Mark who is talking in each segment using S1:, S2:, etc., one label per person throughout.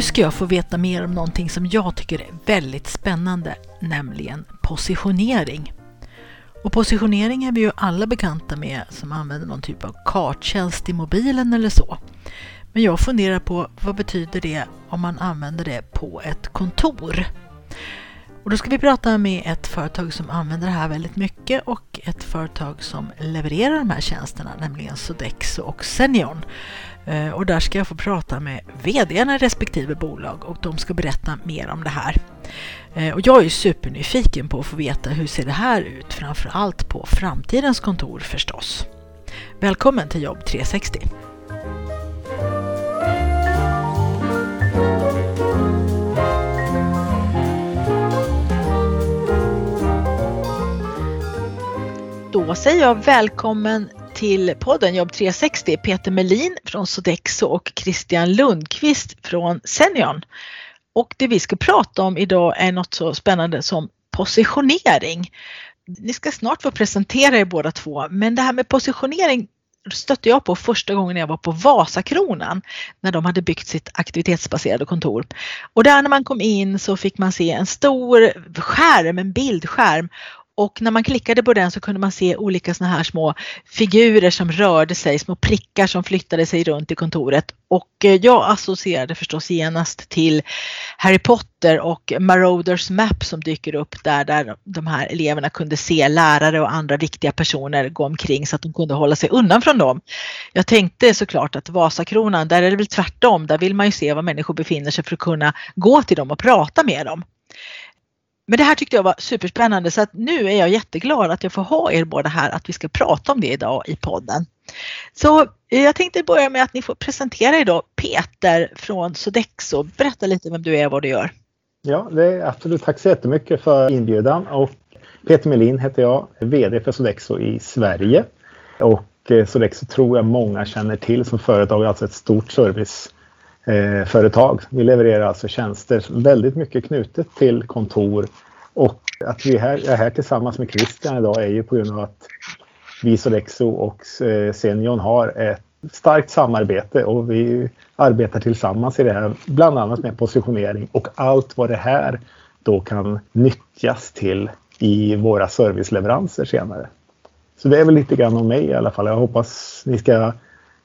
S1: Nu ska jag få veta mer om någonting som jag tycker är väldigt spännande, nämligen positionering. Och positionering är vi ju alla bekanta med som använder någon typ av karttjänst i mobilen eller så. Men jag funderar på vad betyder det om man använder det på ett kontor? Och då ska vi prata med ett företag som använder det här väldigt mycket och ett företag som levererar de här tjänsterna, nämligen Sodexo och Senion. Eh, och där ska jag få prata med VDn i respektive bolag och de ska berätta mer om det här. Eh, och jag är supernyfiken på att få veta hur ser det här ut, framför allt på framtidens kontor förstås. Välkommen till Jobb 360! Då säger jag välkommen till podden Jobb 360, Peter Melin från Sodexo och Christian Lundqvist från Senion. Och det vi ska prata om idag är något så spännande som positionering. Ni ska snart få presentera er båda två, men det här med positionering stötte jag på första gången jag var på Vasakronan när de hade byggt sitt aktivitetsbaserade kontor. Och där när man kom in så fick man se en stor skärm, en bildskärm och när man klickade på den så kunde man se olika såna här små figurer som rörde sig, små prickar som flyttade sig runt i kontoret. Och eh, jag associerade förstås genast till Harry Potter och Marauders Map som dyker upp där, där de här eleverna kunde se lärare och andra viktiga personer gå omkring så att de kunde hålla sig undan från dem. Jag tänkte såklart att Vasakronan, där är det väl tvärtom, där vill man ju se var människor befinner sig för att kunna gå till dem och prata med dem. Men det här tyckte jag var superspännande så att nu är jag jätteglad att jag får ha er båda här att vi ska prata om det idag i podden. Så eh, jag tänkte börja med att ni får presentera er då. Peter från Sodexo, berätta lite vem du är och vad du gör.
S2: Ja, det är absolut. Tack så jättemycket för inbjudan. Och Peter Melin heter jag, VD för Sodexo i Sverige. Och eh, Sodexo tror jag många känner till som företag, alltså ett stort service eh, företag. Vi levererar alltså tjänster väldigt mycket knutet till kontor och att vi här, är här tillsammans med Christian idag är ju på grund av att vi Sodexo och eh, Senion har ett starkt samarbete och vi arbetar tillsammans i det här, bland annat med positionering och allt vad det här då kan nyttjas till i våra serviceleveranser senare. Så det är väl lite grann om mig i alla fall. Jag hoppas ni ska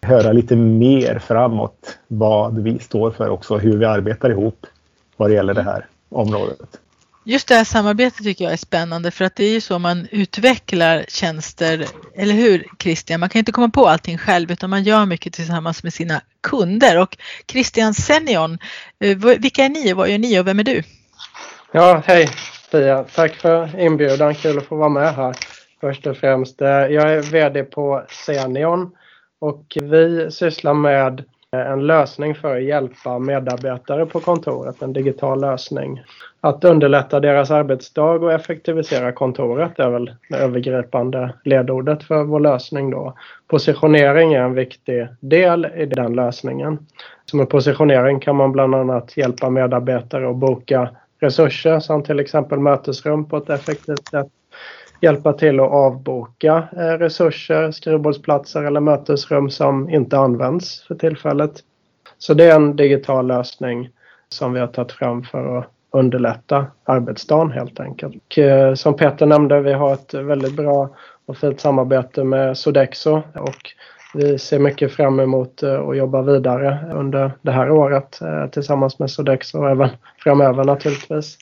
S2: höra lite mer framåt vad vi står för också, hur vi arbetar ihop vad det gäller det här området.
S1: Just det här samarbetet tycker jag är spännande för att det är ju så man utvecklar tjänster, eller hur Christian? Man kan inte komma på allting själv utan man gör mycket tillsammans med sina kunder. Och Christian Senion, eh, vilka är ni och vad gör ni och vem är du?
S3: Ja, hej Pia! Tack för inbjudan, kul att få vara med här först och främst. Eh, jag är VD på Senion och vi sysslar med eh, en lösning för att hjälpa medarbetare på kontoret, en digital lösning. Att underlätta deras arbetsdag och effektivisera kontoret är väl det övergripande ledordet för vår lösning då. Positionering är en viktig del i den lösningen. Så med positionering kan man bland annat hjälpa medarbetare att boka resurser som till exempel mötesrum på ett effektivt sätt hjälpa till att avboka eh, resurser, skrivbordsplatser eller mötesrum som inte används för tillfället. Så det är en digital lösning som vi har tagit fram för att underlätta arbetsdagen helt enkelt. Och eh, som Peter nämnde, vi har ett väldigt bra och fint samarbete med Sodexo och vi ser mycket fram emot eh, att jobba vidare under det här året tillsammans med Sodexo och även framöver naturligtvis.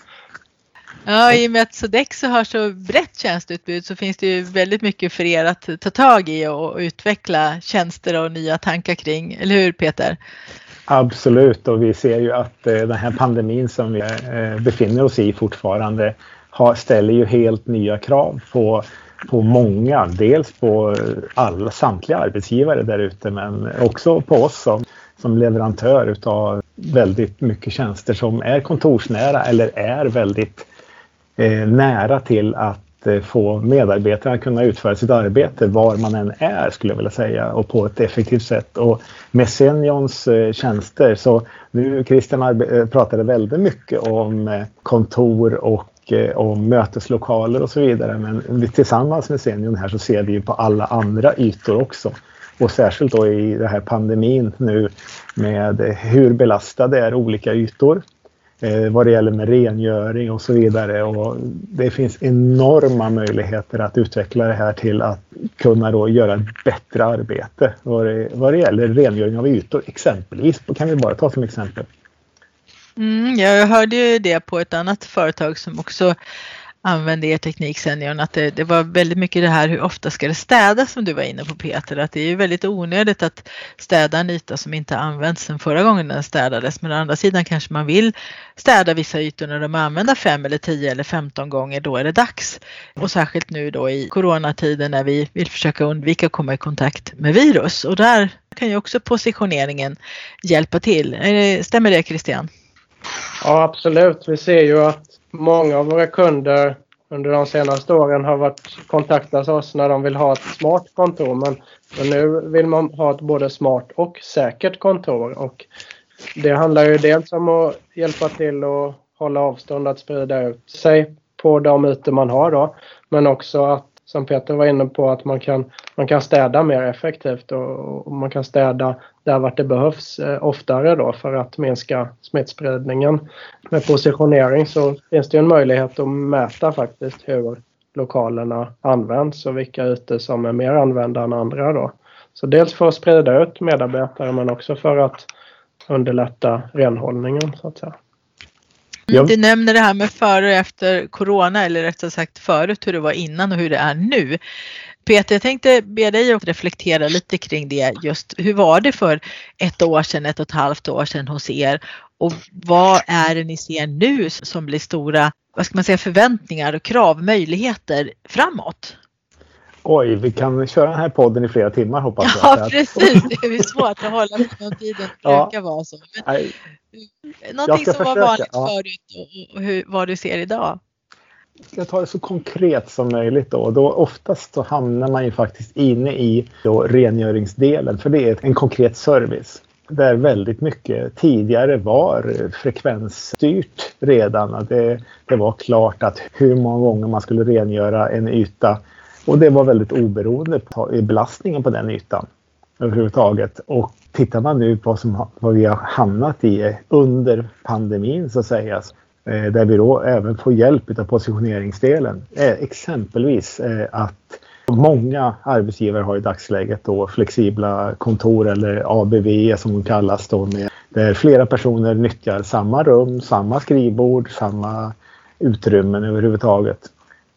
S1: Ja, i och med att Sodexo har så brett tjänsteutbud så finns det ju väldigt mycket för er att ta tag i och utveckla tjänster och nya tankar kring, eller hur Peter?
S2: Absolut och vi ser ju att eh, den här pandemin som vi eh, befinner oss i fortfarande ställer ju helt nya krav på, på många. Dels på alla, samtliga arbetsgivare där ute men också på oss som, som leverantör utav väldigt mycket tjänster som är kontorsnära eller är väldigt Eh, nära till att eh, få medarbetarna att kunna utföra sitt arbete var man än är skulle jag vilja säga och på ett effektivt sätt. Och med Senions eh, tjänster så nu Christian pratade väldigt mycket om kontor och om möteslokaler och så vidare. Men tillsammans med Senion här så ser vi på alla andra ytor också. Och särskilt då i den här pandemin nu med hur belastade är olika ytor. Eh, vad det gäller med rengöring och så vidare. Och det finns enorma möjligheter att utveckla det här till att kunna då göra ett bättre arbete vad det, vad det gäller rengöring av ytor. Exempelvis, kan vi bara ta som exempel.
S1: Mm, jag hörde ju det på ett annat företag som också använde er teknik seniorn att det, det, var väldigt mycket det här hur ofta ska det städas som du var inne på Peter, att det är ju väldigt onödigt att städa en yta som inte använts sedan förra gången den städades. Men å andra sidan kanske man vill städa vissa ytor när de är använda fem eller tio eller femton gånger, då är det dags. Och särskilt nu då i coronatiden när vi vill försöka undvika att komma i kontakt med virus och där kan ju också positioneringen hjälpa till. Stämmer det Christian?
S3: Ja absolut, vi ser ju att många av våra kunder under de senaste åren har varit kontaktat oss när de vill ha ett smart kontor. Men, men nu vill man ha ett både smart och säkert kontor. Och det handlar ju dels om att hjälpa till att hålla avstånd, att sprida ut sig på de ytor man har då. Men också att som Peter var inne på, att man kan, man kan städa mer effektivt och, och man kan städa där vart det behövs eh, oftare då för att minska smittspridningen. Med positionering så finns det en möjlighet att mäta faktiskt hur lokalerna används och vilka ytor som är mer använda än andra då. Så dels för att sprida ut medarbetare men också för att underlätta renhållningen så att säga.
S1: Mm, du nämner det här med före och efter corona eller rättare sagt förut hur det var innan och hur det är nu. Peter, jag tänkte be dig att reflektera lite kring det. Just hur var det för ett år sedan, ett och ett halvt år sedan hos er? Och vad är det ni ser nu som blir stora, vad ska man säga, förväntningar och krav, möjligheter framåt?
S2: Oj, vi kan köra den här podden i flera timmar hoppas
S1: jag. Ja, precis. Det är svårt att hålla på den tiden. Det ja. brukar vara så. Men, någonting som var vanligt ja. förut och hur, vad du ser idag?
S2: Jag tar det så konkret som möjligt då. då oftast så hamnar man ju faktiskt inne i då rengöringsdelen för det är en konkret service. Där väldigt mycket tidigare var frekvensstyrt redan. Det, det var klart att hur många gånger man skulle rengöra en yta och det var väldigt oberoende på belastningen på den ytan överhuvudtaget. Och tittar man nu på vad, som, vad vi har hamnat i under pandemin så att säga, Eh, där vi då även får hjälp av positioneringsdelen. Eh, exempelvis eh, att många arbetsgivare har i dagsläget då flexibla kontor eller ABV som de kallas då med där flera personer nyttjar samma rum, samma skrivbord, samma utrymmen överhuvudtaget.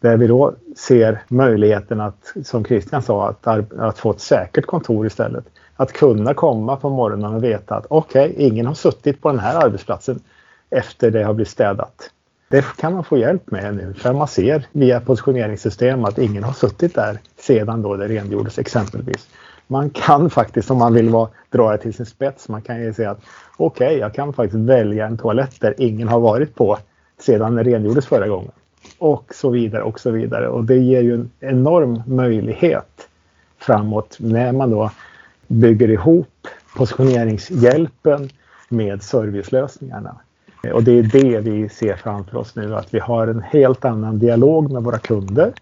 S2: Där vi då ser möjligheten att, som Christian sa, att, att få ett säkert kontor istället. Att kunna komma på morgonen och veta att okej, okay, ingen har suttit på den här arbetsplatsen efter det har blivit städat. Det kan man få hjälp med nu för man ser via positioneringssystem att ingen har suttit där sedan då det rengjordes exempelvis. Man kan faktiskt om man vill vara, dra det till sin spets, man kan ju säga att okej, okay, jag kan faktiskt välja en toalett där ingen har varit på sedan det rengjordes förra gången och så vidare och så vidare. Och det ger ju en enorm möjlighet framåt när man då bygger ihop positioneringshjälpen med servicelösningarna. Och det är det vi ser framför oss nu, att vi har en helt annan dialog med våra kunder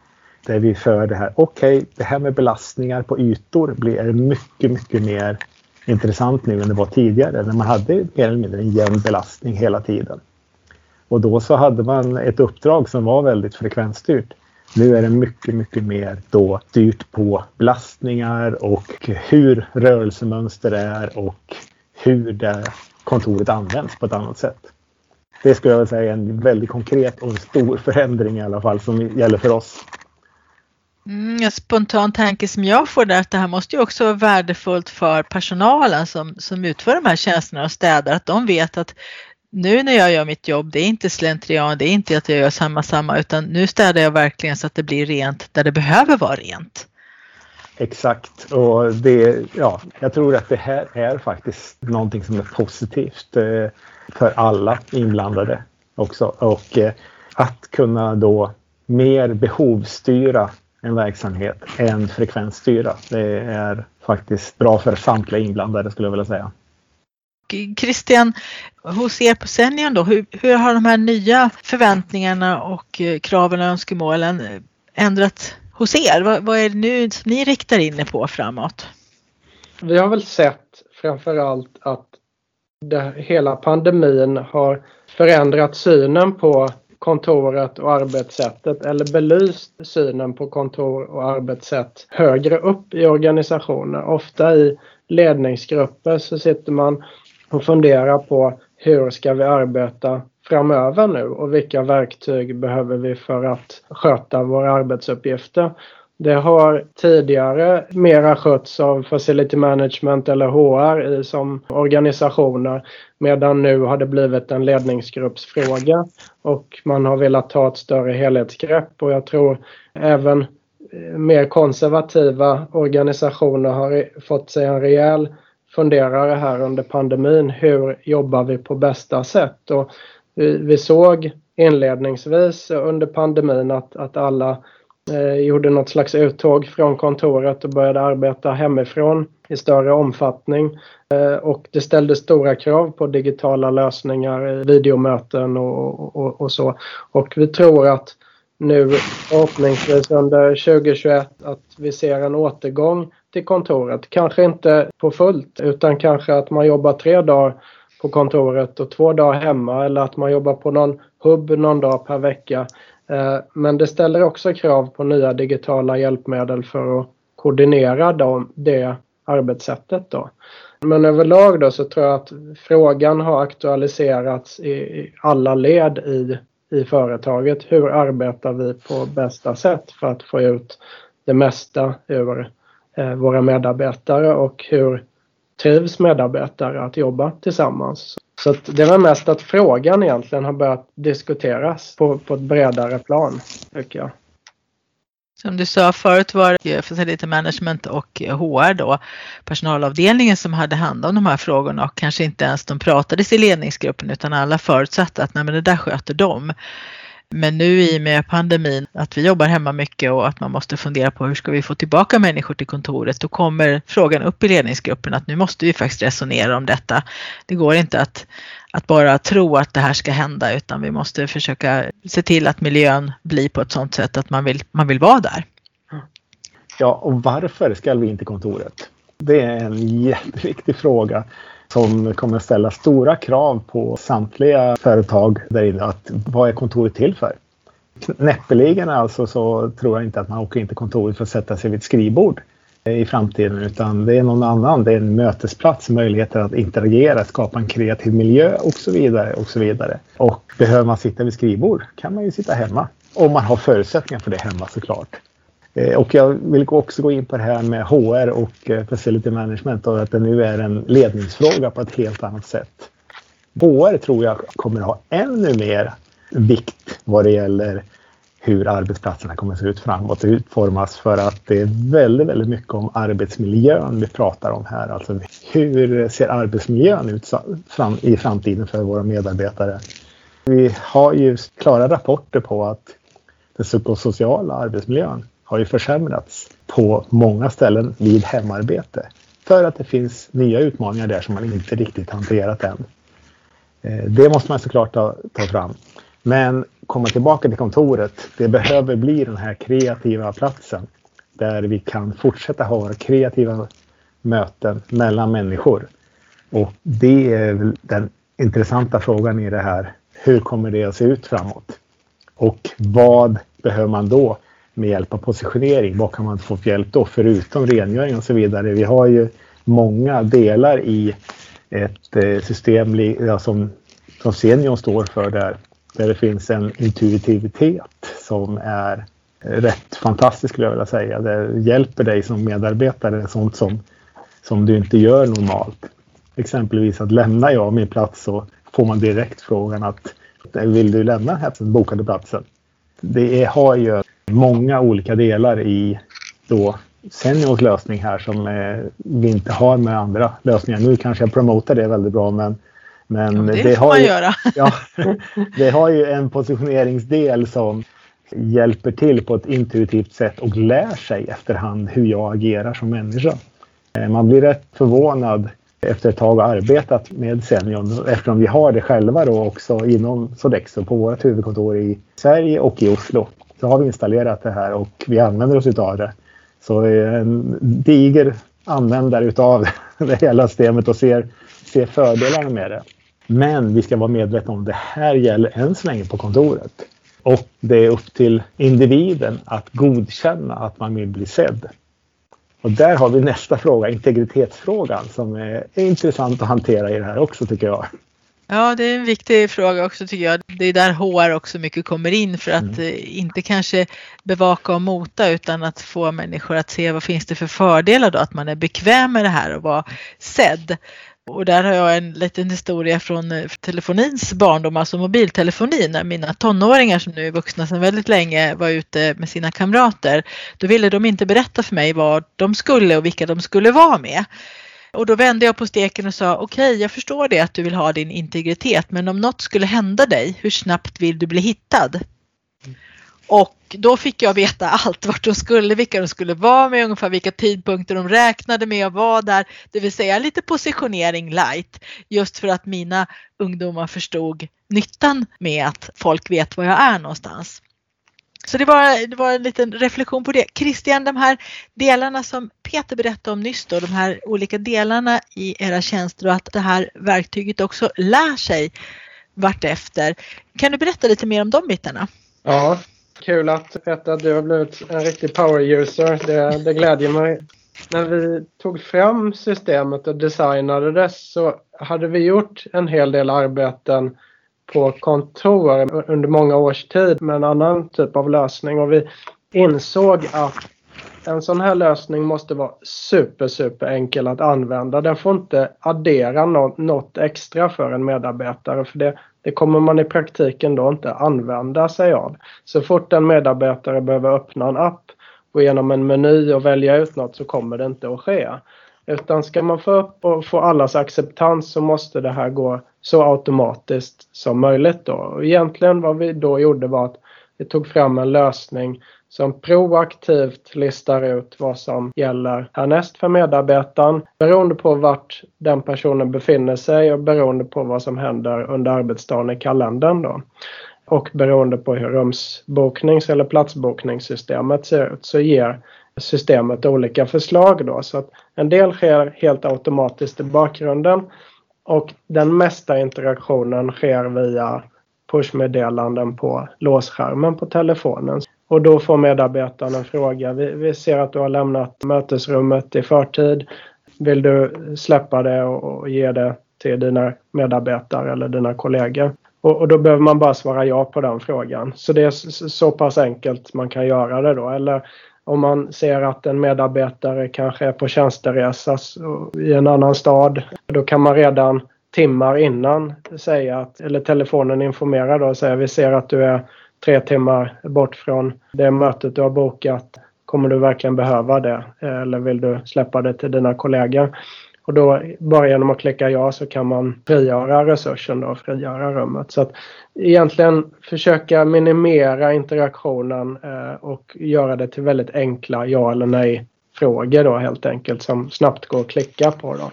S2: där vi för det här. Okej, okay, det här med belastningar på ytor blir mycket, mycket mer intressant nu än det var tidigare när man hade mer eller mindre en jämn belastning hela tiden. Och då så hade man ett uppdrag som var väldigt frekvensstyrt. Nu är det mycket, mycket mer då styrt på belastningar och hur rörelsemönster är och hur det kontoret används på ett annat sätt. Det skulle jag säga är en väldigt konkret och stor förändring i alla fall som gäller för oss.
S1: Mm, en spontan tanke som jag får där att det här måste ju också vara värdefullt för personalen som, som utför de här tjänsterna och städar att de vet att nu när jag gör mitt jobb, det är inte slentrian, det är inte att jag gör samma samma utan nu städar jag verkligen så att det blir rent där det behöver vara rent.
S2: Exakt. Och det, ja, jag tror att det här är faktiskt någonting som är positivt eh, för alla inblandade också. Och eh, att kunna då mer behovsstyra en verksamhet än frekvensstyra. Det är faktiskt bra för samtliga inblandade skulle jag vilja säga.
S1: Christian, hos er på Senion då, hur, hur har de här nya förväntningarna och eh, kraven och önskemålen ändrat hos er? Vad, vad är det nu som ni riktar in er på framåt?
S3: Vi har väl sett framförallt att det, hela pandemin har förändrat synen på kontoret och arbetssättet eller belyst synen på kontor och arbetssätt högre upp i organisationer. Ofta i ledningsgrupper så sitter man och funderar på hur ska vi arbeta framöver nu och vilka verktyg behöver vi för att sköta våra arbetsuppgifter. Det har tidigare mera skötts av Facility Management eller HR som organisationer medan nu har det blivit en ledningsgruppsfråga och man har velat ta ett större helhetsgrepp och jag tror även eh, mer konservativa organisationer har fått sig en rejäl funderare här under pandemin. Hur jobbar vi på bästa sätt? Och vi, vi såg inledningsvis under pandemin att, att alla eh, gjorde något slags uttåg från kontoret och började arbeta hemifrån i större omfattning. Eh, och det ställde stora krav på digitala lösningar, eh, videomöten och, och, och så. Och vi tror att nu förhoppningsvis under 2021 att vi ser en återgång till kontoret. Kanske inte på fullt utan kanske att man jobbar tre dagar på kontoret och två dagar hemma eller att man jobbar på någon hubb någon dag per vecka. Eh, men det ställer också krav på nya digitala hjälpmedel för att koordinera dem, det arbetssättet. Då. Men överlag då så tror jag att frågan har aktualiserats i alla led i, i företaget. Hur arbetar vi på bästa sätt för att få ut det mesta ur eh, våra medarbetare och hur trivs medarbetare att jobba tillsammans. Så det var mest att frågan egentligen har börjat diskuteras på, på ett bredare plan, tycker jag.
S1: Som du sa förut var det Facility Management och HR då, personalavdelningen som hade hand om de här frågorna och kanske inte ens de pratades i ledningsgruppen utan alla förutsatte att nej men det där sköter de. Men nu i och med pandemin, att vi jobbar hemma mycket och att man måste fundera på hur ska vi få tillbaka människor till kontoret, då kommer frågan upp i ledningsgruppen att nu måste vi faktiskt resonera om detta. Det går inte att, att bara tro att det här ska hända utan vi måste försöka se till att miljön blir på ett sådant sätt att man vill, man vill vara där.
S2: Ja, och varför ska vi in till kontoret? Det är en jätteviktig fråga som kommer att ställa stora krav på samtliga företag där inne. Att, vad är kontoret till för? Näppeligen alltså så tror jag inte att man åker in till kontoret för att sätta sig vid ett skrivbord eh, i framtiden utan det är någon annan. Det är en mötesplats, möjligheter att interagera, skapa en kreativ miljö och så vidare. Och så vidare. Och behöver man sitta vid skrivbord kan man ju sitta hemma. Om man har förutsättningar för det hemma såklart. Eh, och jag vill också gå in på det här med HR och eh, Facility Management och att det nu är en ledningsfråga på ett helt annat sätt. HR tror jag kommer ha ännu mer vikt vad det gäller hur arbetsplatserna kommer att se ut framåt och utformas för att det är väldigt, väldigt mycket om arbetsmiljön vi pratar om här. Alltså hur ser arbetsmiljön ut i framtiden för våra medarbetare? Vi har ju klara rapporter på att den psykosociala arbetsmiljön har ju försämrats på många ställen vid hemarbete. För att det finns nya utmaningar där som man inte riktigt hanterat än. Eh, det måste man såklart ta, ta fram. Men komma tillbaka till kontoret, det behöver bli den här kreativa platsen där vi kan fortsätta ha våra kreativa möten mellan människor. Och det är den intressanta frågan i det här. Hur kommer det att se ut framåt? Och vad behöver man då med hjälp av positionering. Vad kan man få för hjälp då förutom rengöring och så vidare? Vi har ju många delar i ett eh, system som, som Senion står för där, där det finns en intuitivitet som är eh, rätt fantastisk skulle jag vilja säga. Det hjälper dig som medarbetare, sånt som, som du inte gör normalt. Exempelvis att lämnar jag min plats så får man direkt frågan att vill du lämna den här bokade platsen? Det är, har ju många olika delar i då Seniors lösning här som eh, vi inte har med andra lösningar. Nu kanske jag promotar det väldigt bra men, men
S1: Ja, det,
S2: det, har ju, ja, det har ju en positioneringsdel som hjälper till på ett intuitivt sätt och lär sig efterhand hur jag agerar som människa. Eh, Man blir rätt förvånad efter ett tag har arbetat med Senion eftersom vi har det själva då också inom Sodexo på vårt huvudkontor i Sverige och i Oslo. Så har vi installerat det här och vi använder oss utav det. Så det är en diger användare utav det hela systemet och ser, ser fördelarna med det. Men vi ska vara medvetna om att det här gäller än så länge på kontoret. Och det är upp till individen att godkänna att man vill bli sedd. Och där har vi nästa fråga, integritetsfrågan, som är intressant att hantera i det här också tycker jag.
S1: Ja, det är en viktig fråga också tycker jag. Det är där HR också mycket kommer in för att eh, inte kanske bevaka och mota utan att få människor att se vad finns det för fördelar då att man är bekväm med det här och vara sedd. Och där har jag en liten historia från eh, telefonins barndom, alltså mobiltelefonin, när mina tonåringar som nu är vuxna sedan väldigt länge var ute med sina kamrater. Då ville de inte berätta för mig vad de skulle och vilka de skulle vara med. Och då vände jag på steken och sa okej, okay, jag förstår det att du vill ha din integritet, men om något skulle hända dig, hur snabbt vill du bli hittad? Och då fick jag veta allt vart de skulle, vilka de skulle vara med, ungefär vilka tidpunkter de räknade med att vara där. Det vill säga lite positionering light. Just för att mina ungdomar förstod nyttan med att folk vet var jag är någonstans. Så det var, det var en liten reflektion på det. Christian, de här delarna som Peter berättade om nyss då, de här olika delarna i era tjänster och att det här verktyget också lär sig vartefter. Kan du berätta lite mer om de bitarna?
S3: Ja, kul att veta att du har blivit en riktig power user. Det, det glädjer mig. När vi tog fram systemet och designade det så hade vi gjort en hel del arbeten på kontor under många års tid med en annan typ av lösning och vi insåg att en sån här lösning måste vara super, super enkel att använda. Den får inte addera något, något extra för en medarbetare för det, det kommer man i praktiken då inte använda sig av. Så fort en medarbetare behöver öppna en app, gå igenom en meny och välja ut något så kommer det inte att ske. Utan ska man få upp och få allas acceptans så måste det här gå så automatiskt som möjligt. Då. Och egentligen vad vi då gjorde var att vi tog fram en lösning som proaktivt listar ut vad som gäller härnäst för medarbetaren beroende på vart den personen befinner sig och beroende på vad som händer under arbetsdagen i kalendern. Då. Och beroende på hur rumsboknings eller platsbokningssystemet ser ut så ger systemet olika förslag. Då. Så att en del sker helt automatiskt i bakgrunden och den mesta interaktionen sker via pushmeddelanden på låsskärmen på telefonen. Och då får medarbetaren en fråga. Vi, vi, ser att du har lämnat mötesrummet i förtid. Vill du släppa det och, och ge det till dina medarbetare eller dina kollegor? Och, och, då behöver man bara svara ja på den frågan. Så det är så, så pass enkelt man kan göra det då. Eller om man ser att en medarbetare kanske är på tjänsteresa i en annan stad. Då kan man redan timmar innan säga att, eller telefonen informerar då och säga vi ser att du är tre timmar bort från det mötet du har bokat. Kommer du verkligen behöva det eller vill du släppa det till dina kollegor? Och då bara genom att klicka ja så kan man frigöra resursen då, frigöra rummet. Så att egentligen försöka minimera interaktionen eh, och göra det till väldigt enkla ja eller nej frågor då helt enkelt som snabbt går att klicka på. Då.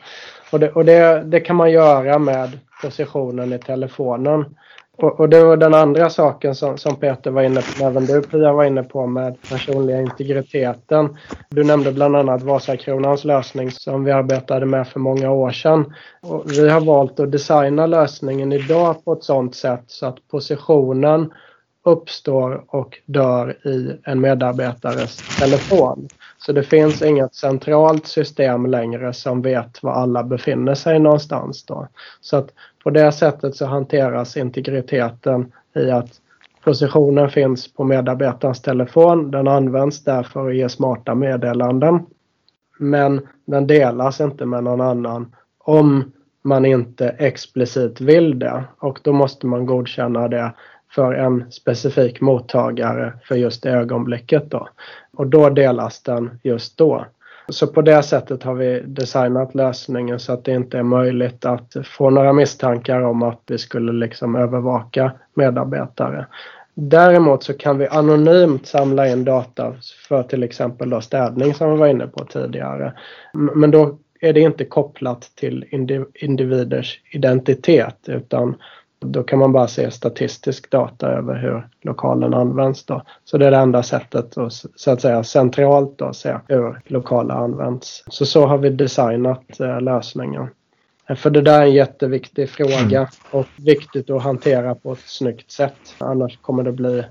S3: Och, det, och det, det kan man göra med positionen i telefonen. Och, och det var den andra saken som, som Peter var inne på, även du Pia var inne på med personliga integriteten. Du nämnde bland annat Vasakronans lösning som vi arbetade med för många år sedan. Och vi har valt att designa lösningen idag på ett sådant sätt så att positionen uppstår och dör i en medarbetares telefon. Så det finns inget centralt system längre som vet var alla befinner sig någonstans. Då. Så att på det sättet så hanteras integriteten i att positionen finns på medarbetarens telefon. Den används där för att ge smarta meddelanden. Men den delas inte med någon annan om man inte explicit vill det och då måste man godkänna det för en specifik mottagare för just det ögonblicket då. Och då delas den just då. Så på det sättet har vi designat lösningen så att det inte är möjligt att få några misstankar om att vi skulle liksom övervaka medarbetare. Däremot så kan vi anonymt samla in data för till exempel då städning som vi var inne på tidigare. Men då är det inte kopplat till individers identitet utan då kan man bara se statistisk data över hur lokalen används. Då. Så det är det enda sättet att så att säga centralt då, se hur lokaler används. Så så har vi designat eh, lösningen. Eh, för det där är en jätteviktig fråga och viktigt att hantera på ett snyggt sätt. Annars kommer det bli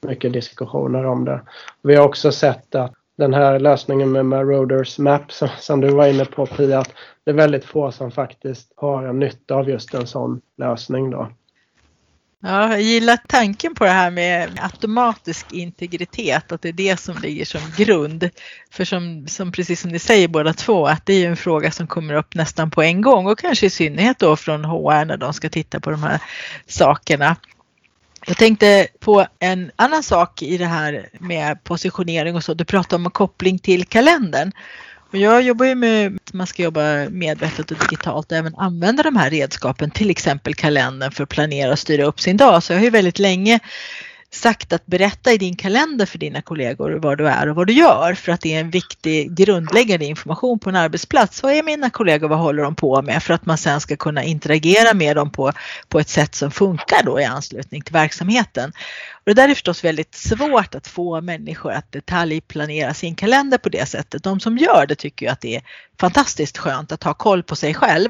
S3: mycket diskussioner om det. Vi har också sett att den här lösningen med Marauders Map som, som, du var inne på Pia, att det är väldigt få som faktiskt har en nytta av just en sån lösning då.
S1: Ja, jag gillar tanken på det här med automatisk integritet, att det är det som ligger som grund. För som, som precis som ni säger båda två, att det är en fråga som kommer upp nästan på en gång och kanske i synnerhet då från HR när de ska titta på de här sakerna. Jag tänkte på en annan sak i det här med positionering och så. Du pratade om en koppling till kalendern. Men jag jobbar ju med att man ska jobba medvetet och digitalt och även använda de här redskapen, till exempel kalendern för att planera och styra upp sin dag. Så jag har ju väldigt länge sagt att berätta i din kalender för dina kollegor var du är och vad du gör för att det är en viktig grundläggande information på en arbetsplats. Vad är mina kollegor, vad håller de på med för att man sen ska kunna interagera med dem på, på ett sätt som funkar då i anslutning till verksamheten. Och det där är förstås väldigt svårt att få människor att detaljplanera sin kalender på det sättet. De som gör det tycker ju att det är fantastiskt skönt att ha koll på sig själv.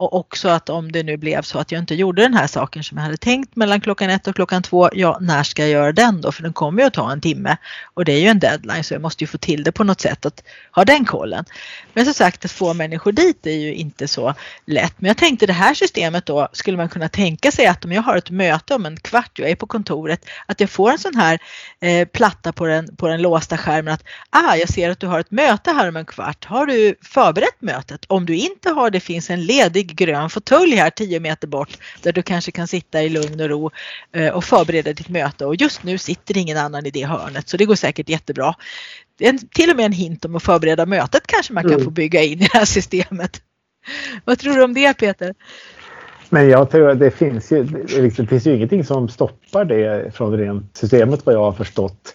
S1: Och också att om det nu blev så att jag inte gjorde den här saken som jag hade tänkt mellan klockan ett och klockan två, ja när ska jag göra den då? För den kommer ju att ta en timme och det är ju en deadline så jag måste ju få till det på något sätt att ha den kollen. Men som sagt att få människor dit är ju inte så lätt. Men jag tänkte det här systemet då skulle man kunna tänka sig att om jag har ett möte om en kvart, jag är på kontoret, att jag får en sån här eh, platta på den, på den låsta skärmen att ah, jag ser att du har ett möte här om en kvart. Har du förberett mötet? Om du inte har det finns en ledig grön fåtölj här 10 meter bort där du kanske kan sitta i lugn och ro eh, och förbereda ditt möte och just nu sitter ingen annan i det hörnet så det går säkert jättebra. En, till och med en hint om att förbereda mötet kanske man kan mm. få bygga in i det här systemet. Vad tror du om det Peter?
S2: Men jag tror att det finns ju, det finns ju ingenting som stoppar det från rent systemet vad jag har förstått.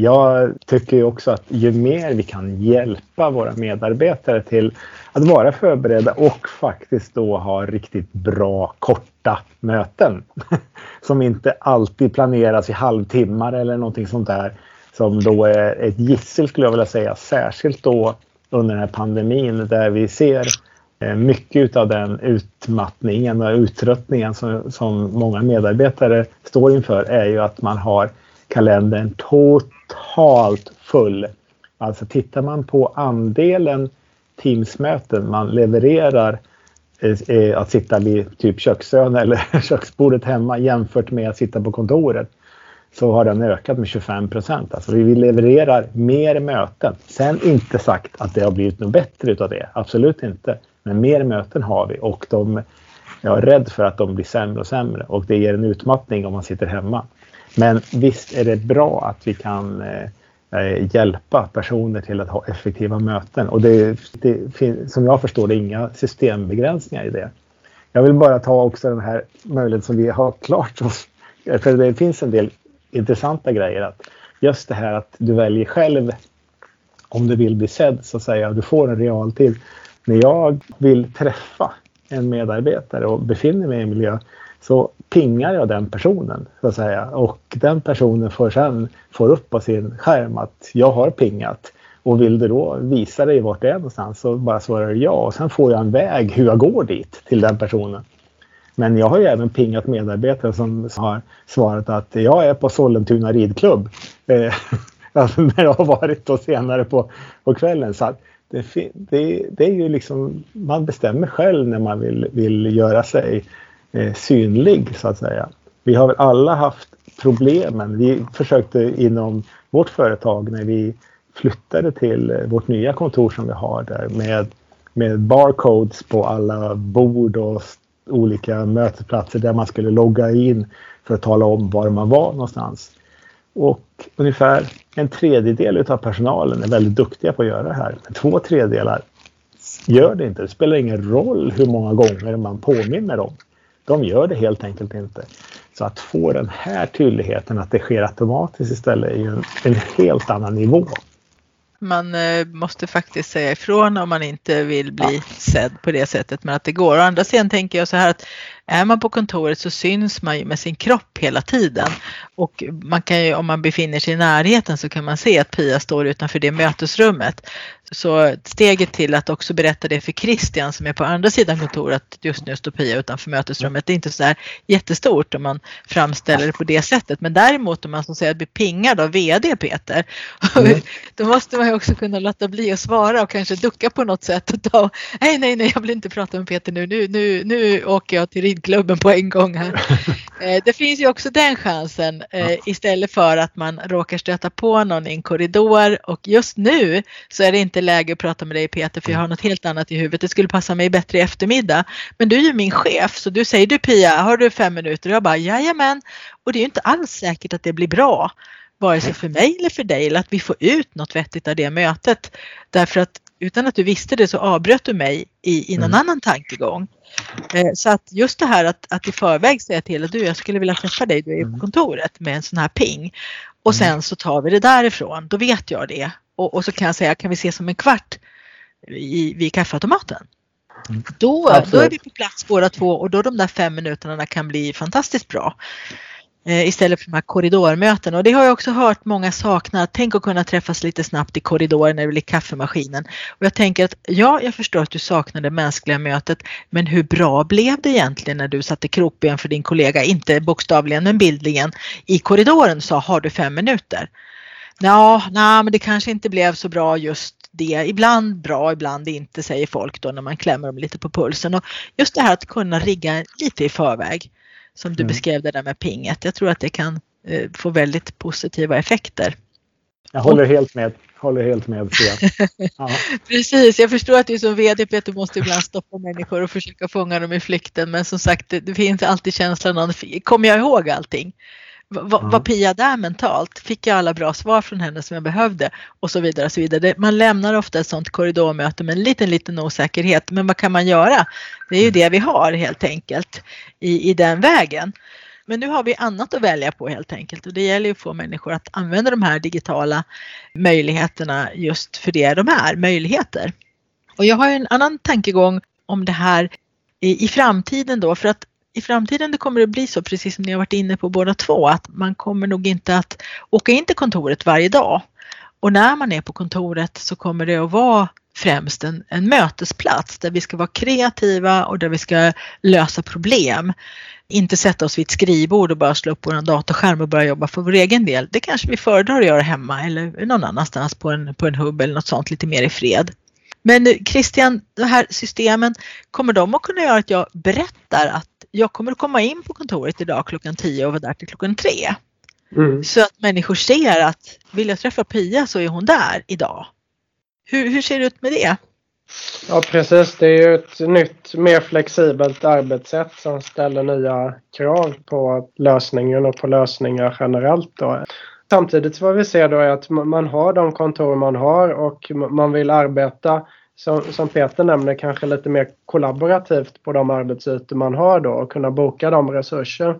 S2: Jag tycker också att ju mer vi kan hjälpa våra medarbetare till att vara förberedda och faktiskt då ha riktigt bra korta möten. Som inte alltid planeras i halvtimmar eller någonting sånt där. Som då är ett gissel skulle jag vilja säga. Särskilt då under den här pandemin där vi ser eh, mycket av den utmattningen och uttröttningen som, som många medarbetare står inför är ju att man har kalendern totalt full. Alltså tittar man på andelen Teamsmöten man levererar eh, eh att sitta vid typ köksön eller köksbordet hemma jämfört med att sitta på kontoret så har den ökat med 25 procent. Alltså vi levererar mer möten. Sen inte sagt att det har blivit något bättre utav det. Absolut inte. Men mer möten har vi och de, jag är rädd för att de blir sämre och sämre och det ger en utmattning om man sitter hemma. Men visst är det bra att vi kan eh, eh, hjälpa personer till att ha effektiva möten. Och det, det, som jag förstår det inga systembegränsningar i det. Jag vill bara ta också den här möjligheten som vi har klart oss. För det finns en del intressanta grejer. Att just det här att du väljer själv om du vill bli sedd så att säga. Du får en realtid. När jag vill träffa en medarbetare och befinner mig i en miljö så pingar jag den personen så att säga och den personen får sen får upp på sin skärm att jag har pingat och vill du då visa dig vart det är någonstans så bara svarar du ja och sen får jag en väg hur jag går dit till den personen. Men jag har ju även pingat medarbetare som har svarat att jag är på Sollentuna ridklubb. Eh, alltså när jag har varit då senare på, på kvällen. Så det, det, det, är ju liksom, man bestämmer själv när man vill, vill göra sig eh, synlig så att säga. Vi har väl alla haft problemen. Vi försökte inom vårt företag när vi flyttade till eh, vårt nya kontor som vi har där med, med barcodes på alla bord och, olika mötesplatser där man skulle logga in för att tala om var man var någonstans. Och ungefär en tredjedel av personalen är väldigt duktiga på att göra det här. Två tredjedelar gör det inte. Det spelar ingen roll hur många gånger man påminner dem. De gör det helt enkelt inte. Så att få den här tydligheten att det sker automatiskt istället är ju en, en helt annan nivå.
S1: Man eh, måste faktiskt säga ifrån om man inte vill bli ja. sedd på det sättet men att det går. Å andra sidan tänker jag så här att är man på kontoret så syns man ju med sin kropp hela tiden. Och man kan ju, om man befinner sig i närheten så kan man se att Pia står utanför det mötesrummet. Så steget till att också berätta det för Christian som är på andra sidan kontoret att just nu står Pia utanför mötesrummet. Det är inte så här jättestort om man framställer det på det sättet. Men däremot om man så säger blir pingad av VD Peter, mm. då måste man ju också kunna låta bli att svara och kanske ducka på något sätt och ta, nej nej nej jag vill inte prata med Peter nu, nu, nu, nu åker jag till ridklubben på en gång här. Eh, det finns ju också den chansen eh, istället för att man råkar stöta på någon i en korridor och just nu så är det inte läge att prata med dig Peter för jag har något helt annat i huvudet. Det skulle passa mig bättre i eftermiddag. Men du är ju min chef så du säger du Pia, har du fem minuter? Och jag bara jajamän. Och det är ju inte alls säkert att det blir bra. Vare sig för mig eller för dig eller att vi får ut något vettigt av det mötet. Därför att utan att du visste det så avbröt du mig i, i någon mm. annan tankegång. Eh, så att just det här att, att i förväg säga till att du jag skulle vilja träffa dig, du är på mm. kontoret med en sån här ping. Och mm. sen så tar vi det därifrån, då vet jag det. Och, och så kan jag säga, kan vi ses om en kvart i, vid kaffeautomaten? Mm. Då, då är vi på plats båda två och då de där fem minuterna kan bli fantastiskt bra. Eh, istället för de här korridormöten och det har jag också hört många sakna. Tänk att kunna träffas lite snabbt i korridoren eller i kaffemaskinen. Och jag tänker att ja, jag förstår att du saknar det mänskliga mötet men hur bra blev det egentligen när du satte krokben för din kollega, inte bokstavligen men bildligen, i korridoren och sa har du fem minuter? Ja, nej, men det kanske inte blev så bra just det. Ibland bra, ibland inte säger folk då när man klämmer dem lite på pulsen. Och just det här att kunna rigga lite i förväg som du mm. beskrev det där med pinget. Jag tror att det kan eh, få väldigt positiva effekter.
S2: Jag håller helt med. Håller helt med.
S1: Ja. Precis, jag förstår att du som VD Peter måste ibland stoppa människor och försöka fånga dem i flykten men som sagt det, det finns alltid känslan av, kommer jag ihåg allting? Var, var Pia där mentalt? Fick jag alla bra svar från henne som jag behövde? Och så vidare. Och så vidare. Man lämnar ofta ett sådant korridormöte med en liten, liten osäkerhet. Men vad kan man göra? Det är ju det vi har helt enkelt i, i den vägen. Men nu har vi annat att välja på helt enkelt och det gäller ju att få människor att använda de här digitala möjligheterna just för det de är, möjligheter. Och jag har en annan tankegång om det här i, i framtiden då för att i framtiden det kommer det bli så, precis som ni har varit inne på båda två, att man kommer nog inte att åka in till kontoret varje dag. Och när man är på kontoret så kommer det att vara främst en, en mötesplats där vi ska vara kreativa och där vi ska lösa problem. Inte sätta oss vid ett skrivbord och bara slå upp vår datorskärm och börja jobba för vår egen del. Det kanske vi föredrar att göra hemma eller någon annanstans på en, på en hubb eller något sånt lite mer i fred. Men Christian, de här systemen, kommer de att kunna göra att jag berättar att jag kommer att komma in på kontoret idag klockan 10 och vara där till klockan 3. Mm. Så att människor ser att vill jag träffa Pia så är hon där idag. Hur, hur ser det ut med det?
S3: Ja precis, det är ju ett nytt mer flexibelt arbetssätt som ställer nya krav på lösningen och på lösningar generellt. Då. Samtidigt vad vi ser då är att man har de kontor man har och man vill arbeta som, som Peter nämner kanske lite mer kollaborativt på de arbetsytor man har då och kunna boka de resurser.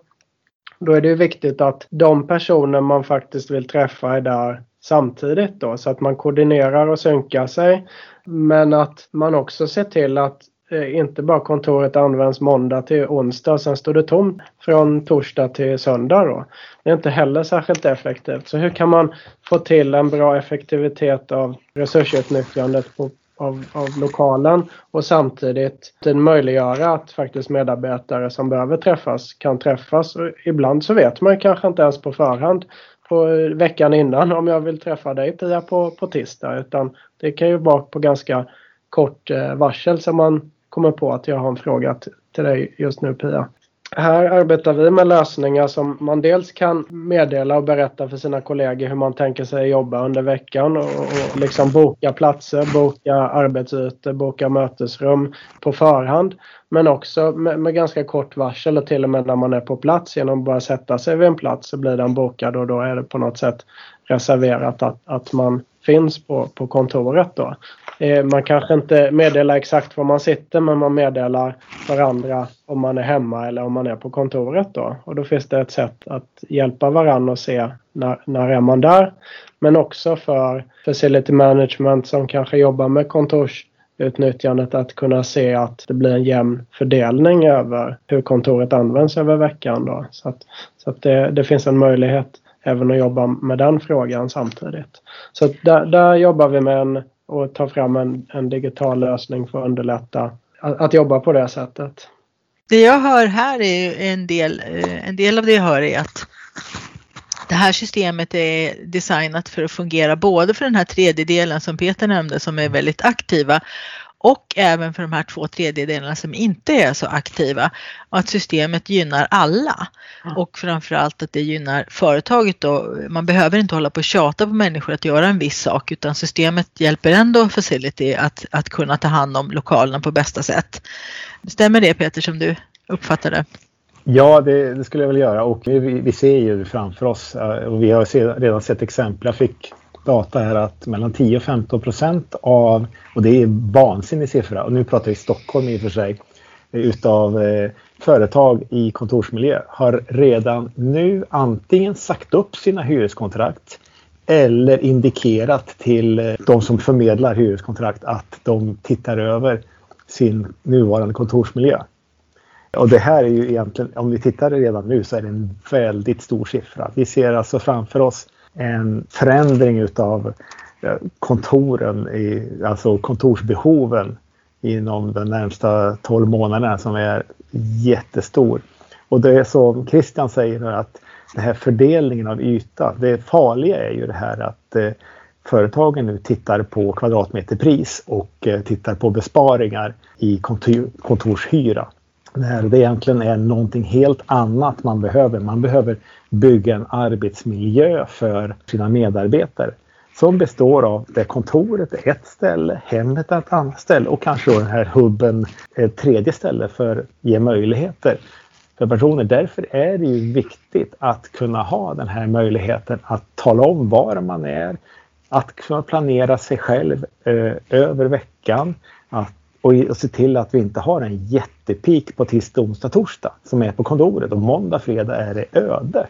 S3: Då är det viktigt att de personer man faktiskt vill träffa är där samtidigt då så att man koordinerar och synkar sig. Men att man också ser till att Eh, inte bara kontoret används måndag till onsdag och sen står det tomt från torsdag till söndag. Då. Det är inte heller särskilt effektivt. Så hur kan man få till en bra effektivitet av resursutnyttjandet på, av, av lokalen och samtidigt möjliggöra att faktiskt medarbetare som behöver träffas kan träffas. Och ibland så vet man kanske inte ens på förhand på veckan innan om jag vill träffa dig Pia på, på tisdag utan det kan ju vara på ganska kort eh, varsel som man kommer på att jag har en fråga till dig just nu Pia. här arbetar vi med lösningar som man dels kan meddela och berätta för sina kollegor hur man tänker sig jobba under veckan och, och liksom boka platser, boka arbetsytor, boka mötesrum på förhand. Men också med, med, ganska kort varsel och till och med när man är på plats genom att bara sätta sig vid en plats så blir den bokad och då är det på något sätt reserverat att, att man finns på, på kontoret då. Eh, man kanske inte meddelar exakt var man sitter men man meddelar varandra om man är hemma eller om man är på kontoret då. Och då finns det ett sätt att hjälpa varandra och se när, när är man där. Men också för facility management som kanske jobbar med kontorsutnyttjandet att kunna se att det blir en jämn fördelning över hur kontoret används över veckan. Då. Så att, så att det, det finns en möjlighet även att jobba med den frågan samtidigt. Så där, där jobbar vi med en och ta fram en, en digital lösning för att underlätta att, att, jobba på det sättet.
S1: Det jag hör här är en del, eh, en del av det jag hör är att det här systemet är designat för att fungera både för den här tredjedelen som Peter nämnde som är väldigt aktiva och även för de här två tredjedelarna som inte är så aktiva. Och att systemet gynnar alla och framförallt att det gynnar företaget då. Man behöver inte hålla på och tjata på människor att göra en viss sak utan systemet hjälper ändå Facility att, att kunna ta hand om lokalerna på bästa sätt. Stämmer det Peter som du uppfattade?
S2: Ja, det, det, skulle jag väl göra och vi, vi ser ju framför oss eh, och vi har redan sett exempel. Jag fick data är att mellan 10 och 15 procent av, och det är vansinnig siffra, och nu pratar vi Stockholm i och för sig, utav eh, företag i kontorsmiljö har redan nu antingen sagt upp sina hyreskontrakt eller indikerat till eh, de som förmedlar hyreskontrakt att de tittar över sin nuvarande kontorsmiljö. Och det här är ju egentligen, om vi tittar redan nu så är det en väldigt stor siffra. Vi ser alltså framför oss en förändring utav eh, kontoren, i, alltså kontorsbehoven inom de närmsta 12 månaderna som är jättestor. Och det är som Christian säger att den här fördelningen av yta, det farliga är ju det här att eh, företagen nu tittar på kvadratmeterpris och eh, tittar på besparingar i kontor, kontorshyra. När det egentligen är någonting helt annat man behöver. Man behöver bygga en arbetsmiljö för sina medarbetare som består av där kontoret är ett ställe, hemmet är ett annat ställe och kanske den här hubben ett tredje ställe för att ge möjligheter för personer. Därför är det ju viktigt att kunna ha den här möjligheten att tala om var man är, att kunna planera sig själv eh, över veckan att, och, och se till att vi inte har en jättepik på tisdag, onsdag, torsdag som är på kontoret och måndag, fredag är det öde.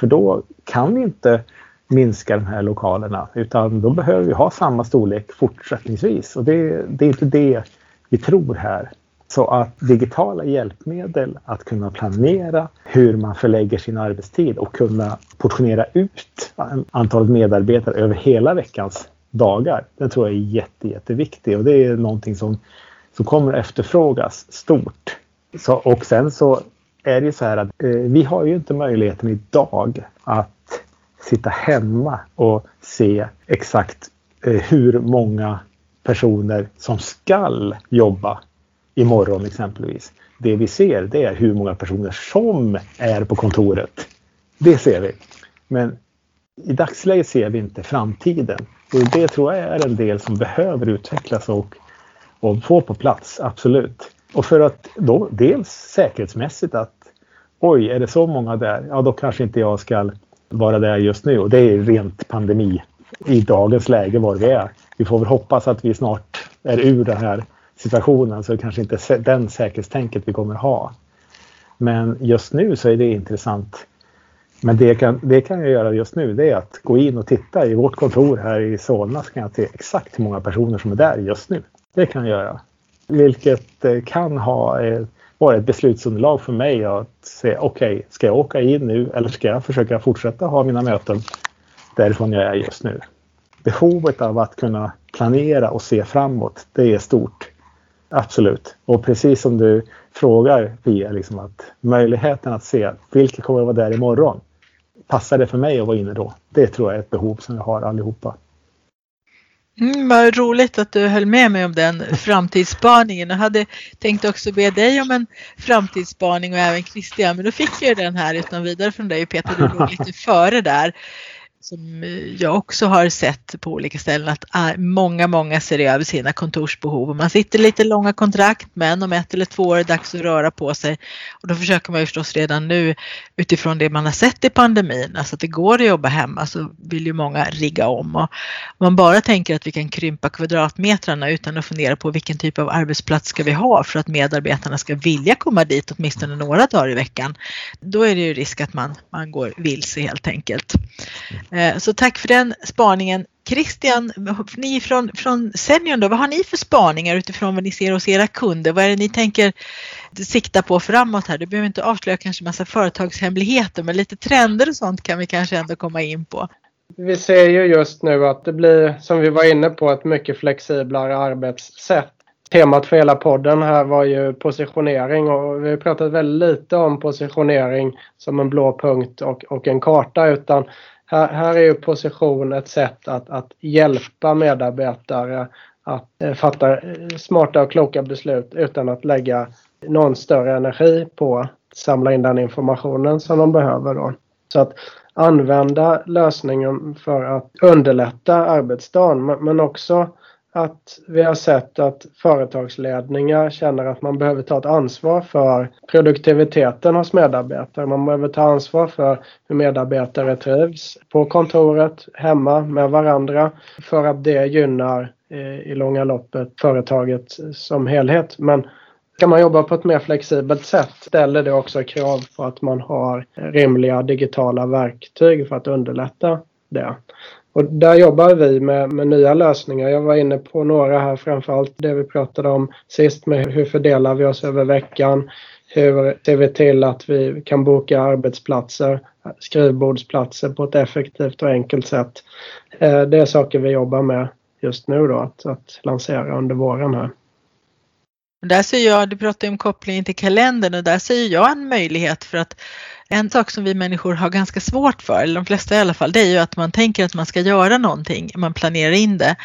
S2: För då kan vi inte minska de här lokalerna utan då behöver vi ha samma storlek fortsättningsvis och det, det är inte det vi tror här. Så att digitala hjälpmedel att kunna planera hur man förlägger sin arbetstid och kunna portionera ut antalet medarbetare över hela veckans dagar. Den tror jag är jätte, jätteviktig och det är någonting som, som kommer efterfrågas stort. Så, och sen så är det ju så här att eh, vi har ju inte möjligheten idag att sitta hemma och se exakt eh, hur många personer som skall jobba imorgon exempelvis. Det vi ser det är hur många personer som är på kontoret. Det ser vi. Men i dagsläget ser vi inte framtiden. Och det tror jag är en del som behöver utvecklas och, och få på plats, absolut. Och för att då dels säkerhetsmässigt att oj, är det så många där? Ja, då kanske inte jag ska vara där just nu och det är rent pandemi i dagens läge var vi är. Vi får väl hoppas att vi snart är ur den här situationen så det kanske inte är den säkerhetstänket vi kommer ha. Men just nu så är det intressant. Men det kan, det kan jag göra just nu det är att gå in och titta i vårt kontor här i Solna så kan jag se exakt hur många personer som är där just nu. Det kan jag göra. Vilket eh, kan ha eh, varit ett beslutsunderlag för mig att se okej, okay, ska jag åka in nu eller ska jag försöka fortsätta ha mina möten därifrån jag är just nu? Behovet av att kunna planera och se framåt, det är stort. Absolut. Och precis som du frågar Pia, liksom att möjligheten att se vilka kommer att vara där imorgon. Passar det för mig att vara inne då? Det tror jag är ett behov som vi har allihopa.
S1: Mm, vad roligt att du höll med mig om den framtidsspaningen. Jag hade tänkt också be dig om en framtidsspaning och även Christian, men då fick jag den här utan vidare från dig Peter, du låg lite före där som jag också har sett på olika ställen att äh, många, många ser över sina kontorsbehov. Och man sitter lite långa kontrakt men om ett eller två år är det dags att röra på sig. Och då försöker man ju förstås redan nu utifrån det man har sett i pandemin, alltså att det går att jobba hemma så vill ju många rigga om. Och om man bara tänker att vi kan krympa kvadratmetrarna utan att fundera på vilken typ av arbetsplats ska vi ha för att medarbetarna ska vilja komma dit åtminstone några dagar i veckan, då är det ju risk att man, man går vilse helt enkelt. Eh, så tack för den spaningen. Christian, ni från, från Senion då, vad har ni för spaningar utifrån vad ni ser hos era kunder? Vad är det ni tänker sikta på framåt här? Du behöver inte avslöja kanske massa företagshemligheter men lite trender och sånt kan vi kanske ändå komma in på.
S3: Vi ser ju just nu att det blir, som vi var inne på, ett mycket flexiblare arbetssätt. Temat för hela podden här var ju positionering och vi har pratat väldigt lite om positionering som en blå punkt och, och en karta utan här, här är ju position ett sätt att, att hjälpa medarbetare att eh, fatta eh, smarta och kloka beslut utan att lägga någon större energi på att samla in den informationen som de behöver. Då. Så att använda lösningen för att underlätta arbetsdagen men också att vi har sett att företagsledningar känner att man behöver ta ett ansvar för produktiviteten hos medarbetare. Man behöver ta ansvar för hur medarbetare trivs på kontoret, hemma med varandra för att det gynnar eh, i långa loppet företaget som helhet. Men ska man jobba på ett mer flexibelt sätt ställer det också krav på att man har rimliga digitala verktyg för att underlätta det. Och där jobbar vi med, med nya lösningar. Jag var inne på några här, framförallt det vi pratade om sist med hur fördelar vi oss över veckan? Hur ser vi till att vi kan boka arbetsplatser, skrivbordsplatser på ett effektivt och enkelt sätt? Eh, det är saker vi jobbar med just nu då, att, att lansera under våren här.
S1: Där ser jag, du pratar om kopplingen till kalendern och där ser jag en möjlighet för att en sak som vi människor har ganska svårt för, eller de flesta i alla fall, det är ju att man tänker att man ska göra någonting, man planerar in det.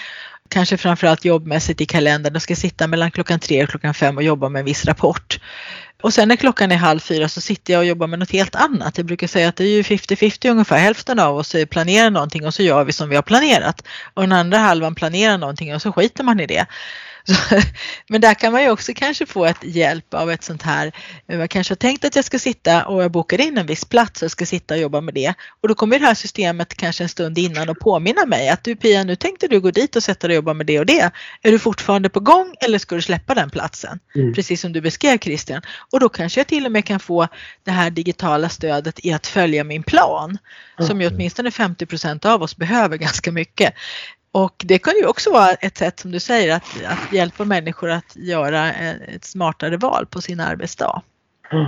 S1: Kanske framförallt jobbmässigt i kalendern, jag ska sitta mellan klockan tre och klockan fem och jobba med en viss rapport. Och sen när klockan är halv fyra så sitter jag och jobbar med något helt annat. Jag brukar säga att det är ju 50-50 ungefär. Hälften av oss planerar någonting och så gör vi som vi har planerat. Och den andra halvan planerar någonting och så skiter man i det. men där kan man ju också kanske få ett hjälp av ett sånt här, jag kanske har tänkt att jag ska sitta och jag bokar in en viss plats och ska sitta och jobba med det. Och då kommer det här systemet kanske en stund innan och påminna mig att du Pia, nu tänkte du gå dit och sätta dig och jobba med det och det. Är du fortfarande på gång eller ska du släppa den platsen? Mm. Precis som du beskrev Christian. Och då kanske jag till och med kan få det här digitala stödet i att följa min plan. Som ju åtminstone 50% av oss behöver ganska mycket. Och det kan ju också vara ett sätt som du säger att, att hjälpa människor att göra ett smartare val på sin arbetsdag. Mm.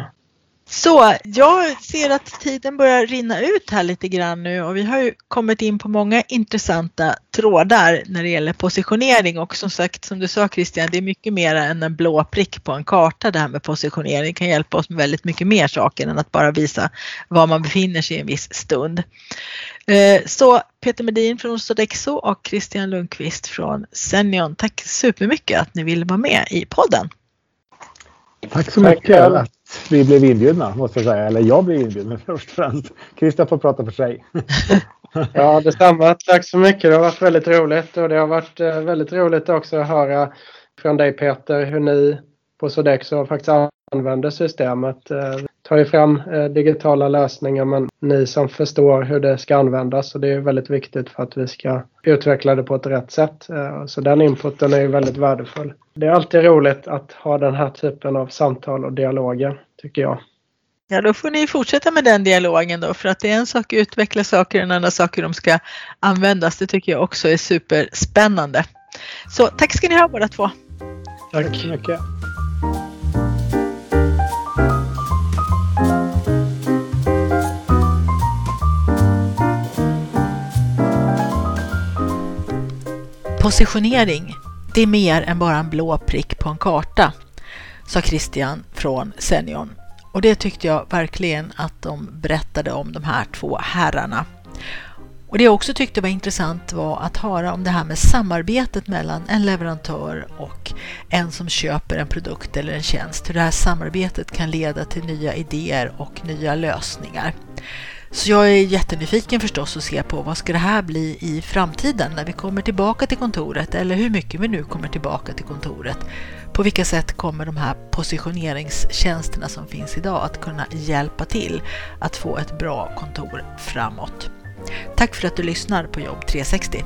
S1: Så jag ser att tiden börjar rinna ut här lite grann nu och vi har ju kommit in på många intressanta trådar när det gäller positionering och som sagt som du sa Christian, det är mycket mer än en blå prick på en karta det här med positionering. Det kan hjälpa oss med väldigt mycket mer saker än att bara visa var man befinner sig i en viss stund. Eh, så Peter Medin från Sodexo och Christian Lundqvist från Senion, tack supermycket att ni ville vara med i podden.
S2: Tack så mycket att vi blev inbjudna, måste jag säga. Eller jag blev inbjuden först och främst. Christian får prata för sig.
S3: ja, detsamma. Tack så mycket. Det har varit väldigt roligt och det har varit eh, väldigt roligt också att höra från dig Peter hur ni på Sodexo faktiskt använder systemet. Eh, tar ju fram eh, digitala lösningar men ni som förstår hur det ska användas och det är väldigt viktigt för att vi ska utveckla det på ett rätt sätt. Så den inputen är ju väldigt värdefull. Det är alltid roligt att ha den här typen av samtal och dialoger, tycker jag.
S1: Ja, då får ni fortsätta med den dialogen då, för att det är en sak att utveckla saker, en annan sak hur de ska användas. Det tycker jag också är superspännande. Så tack ska ni ha båda två.
S2: Tack så mycket.
S1: Positionering det är mer än bara en blå prick på en karta, sa Christian från Senion. Och det tyckte jag verkligen att de berättade om de här två herrarna. Och det jag också tyckte var intressant var att höra om det här med samarbetet mellan en leverantör och en som köper en produkt eller en tjänst. Hur det här samarbetet kan leda till nya idéer och nya lösningar. Så jag är jättenyfiken förstås att se på vad ska det här bli i framtiden när vi kommer tillbaka till kontoret eller hur mycket vi nu kommer tillbaka till kontoret. På vilka sätt kommer de här positioneringstjänsterna som finns idag att kunna hjälpa till att få ett bra kontor framåt? Tack för att du lyssnar på Jobb 360.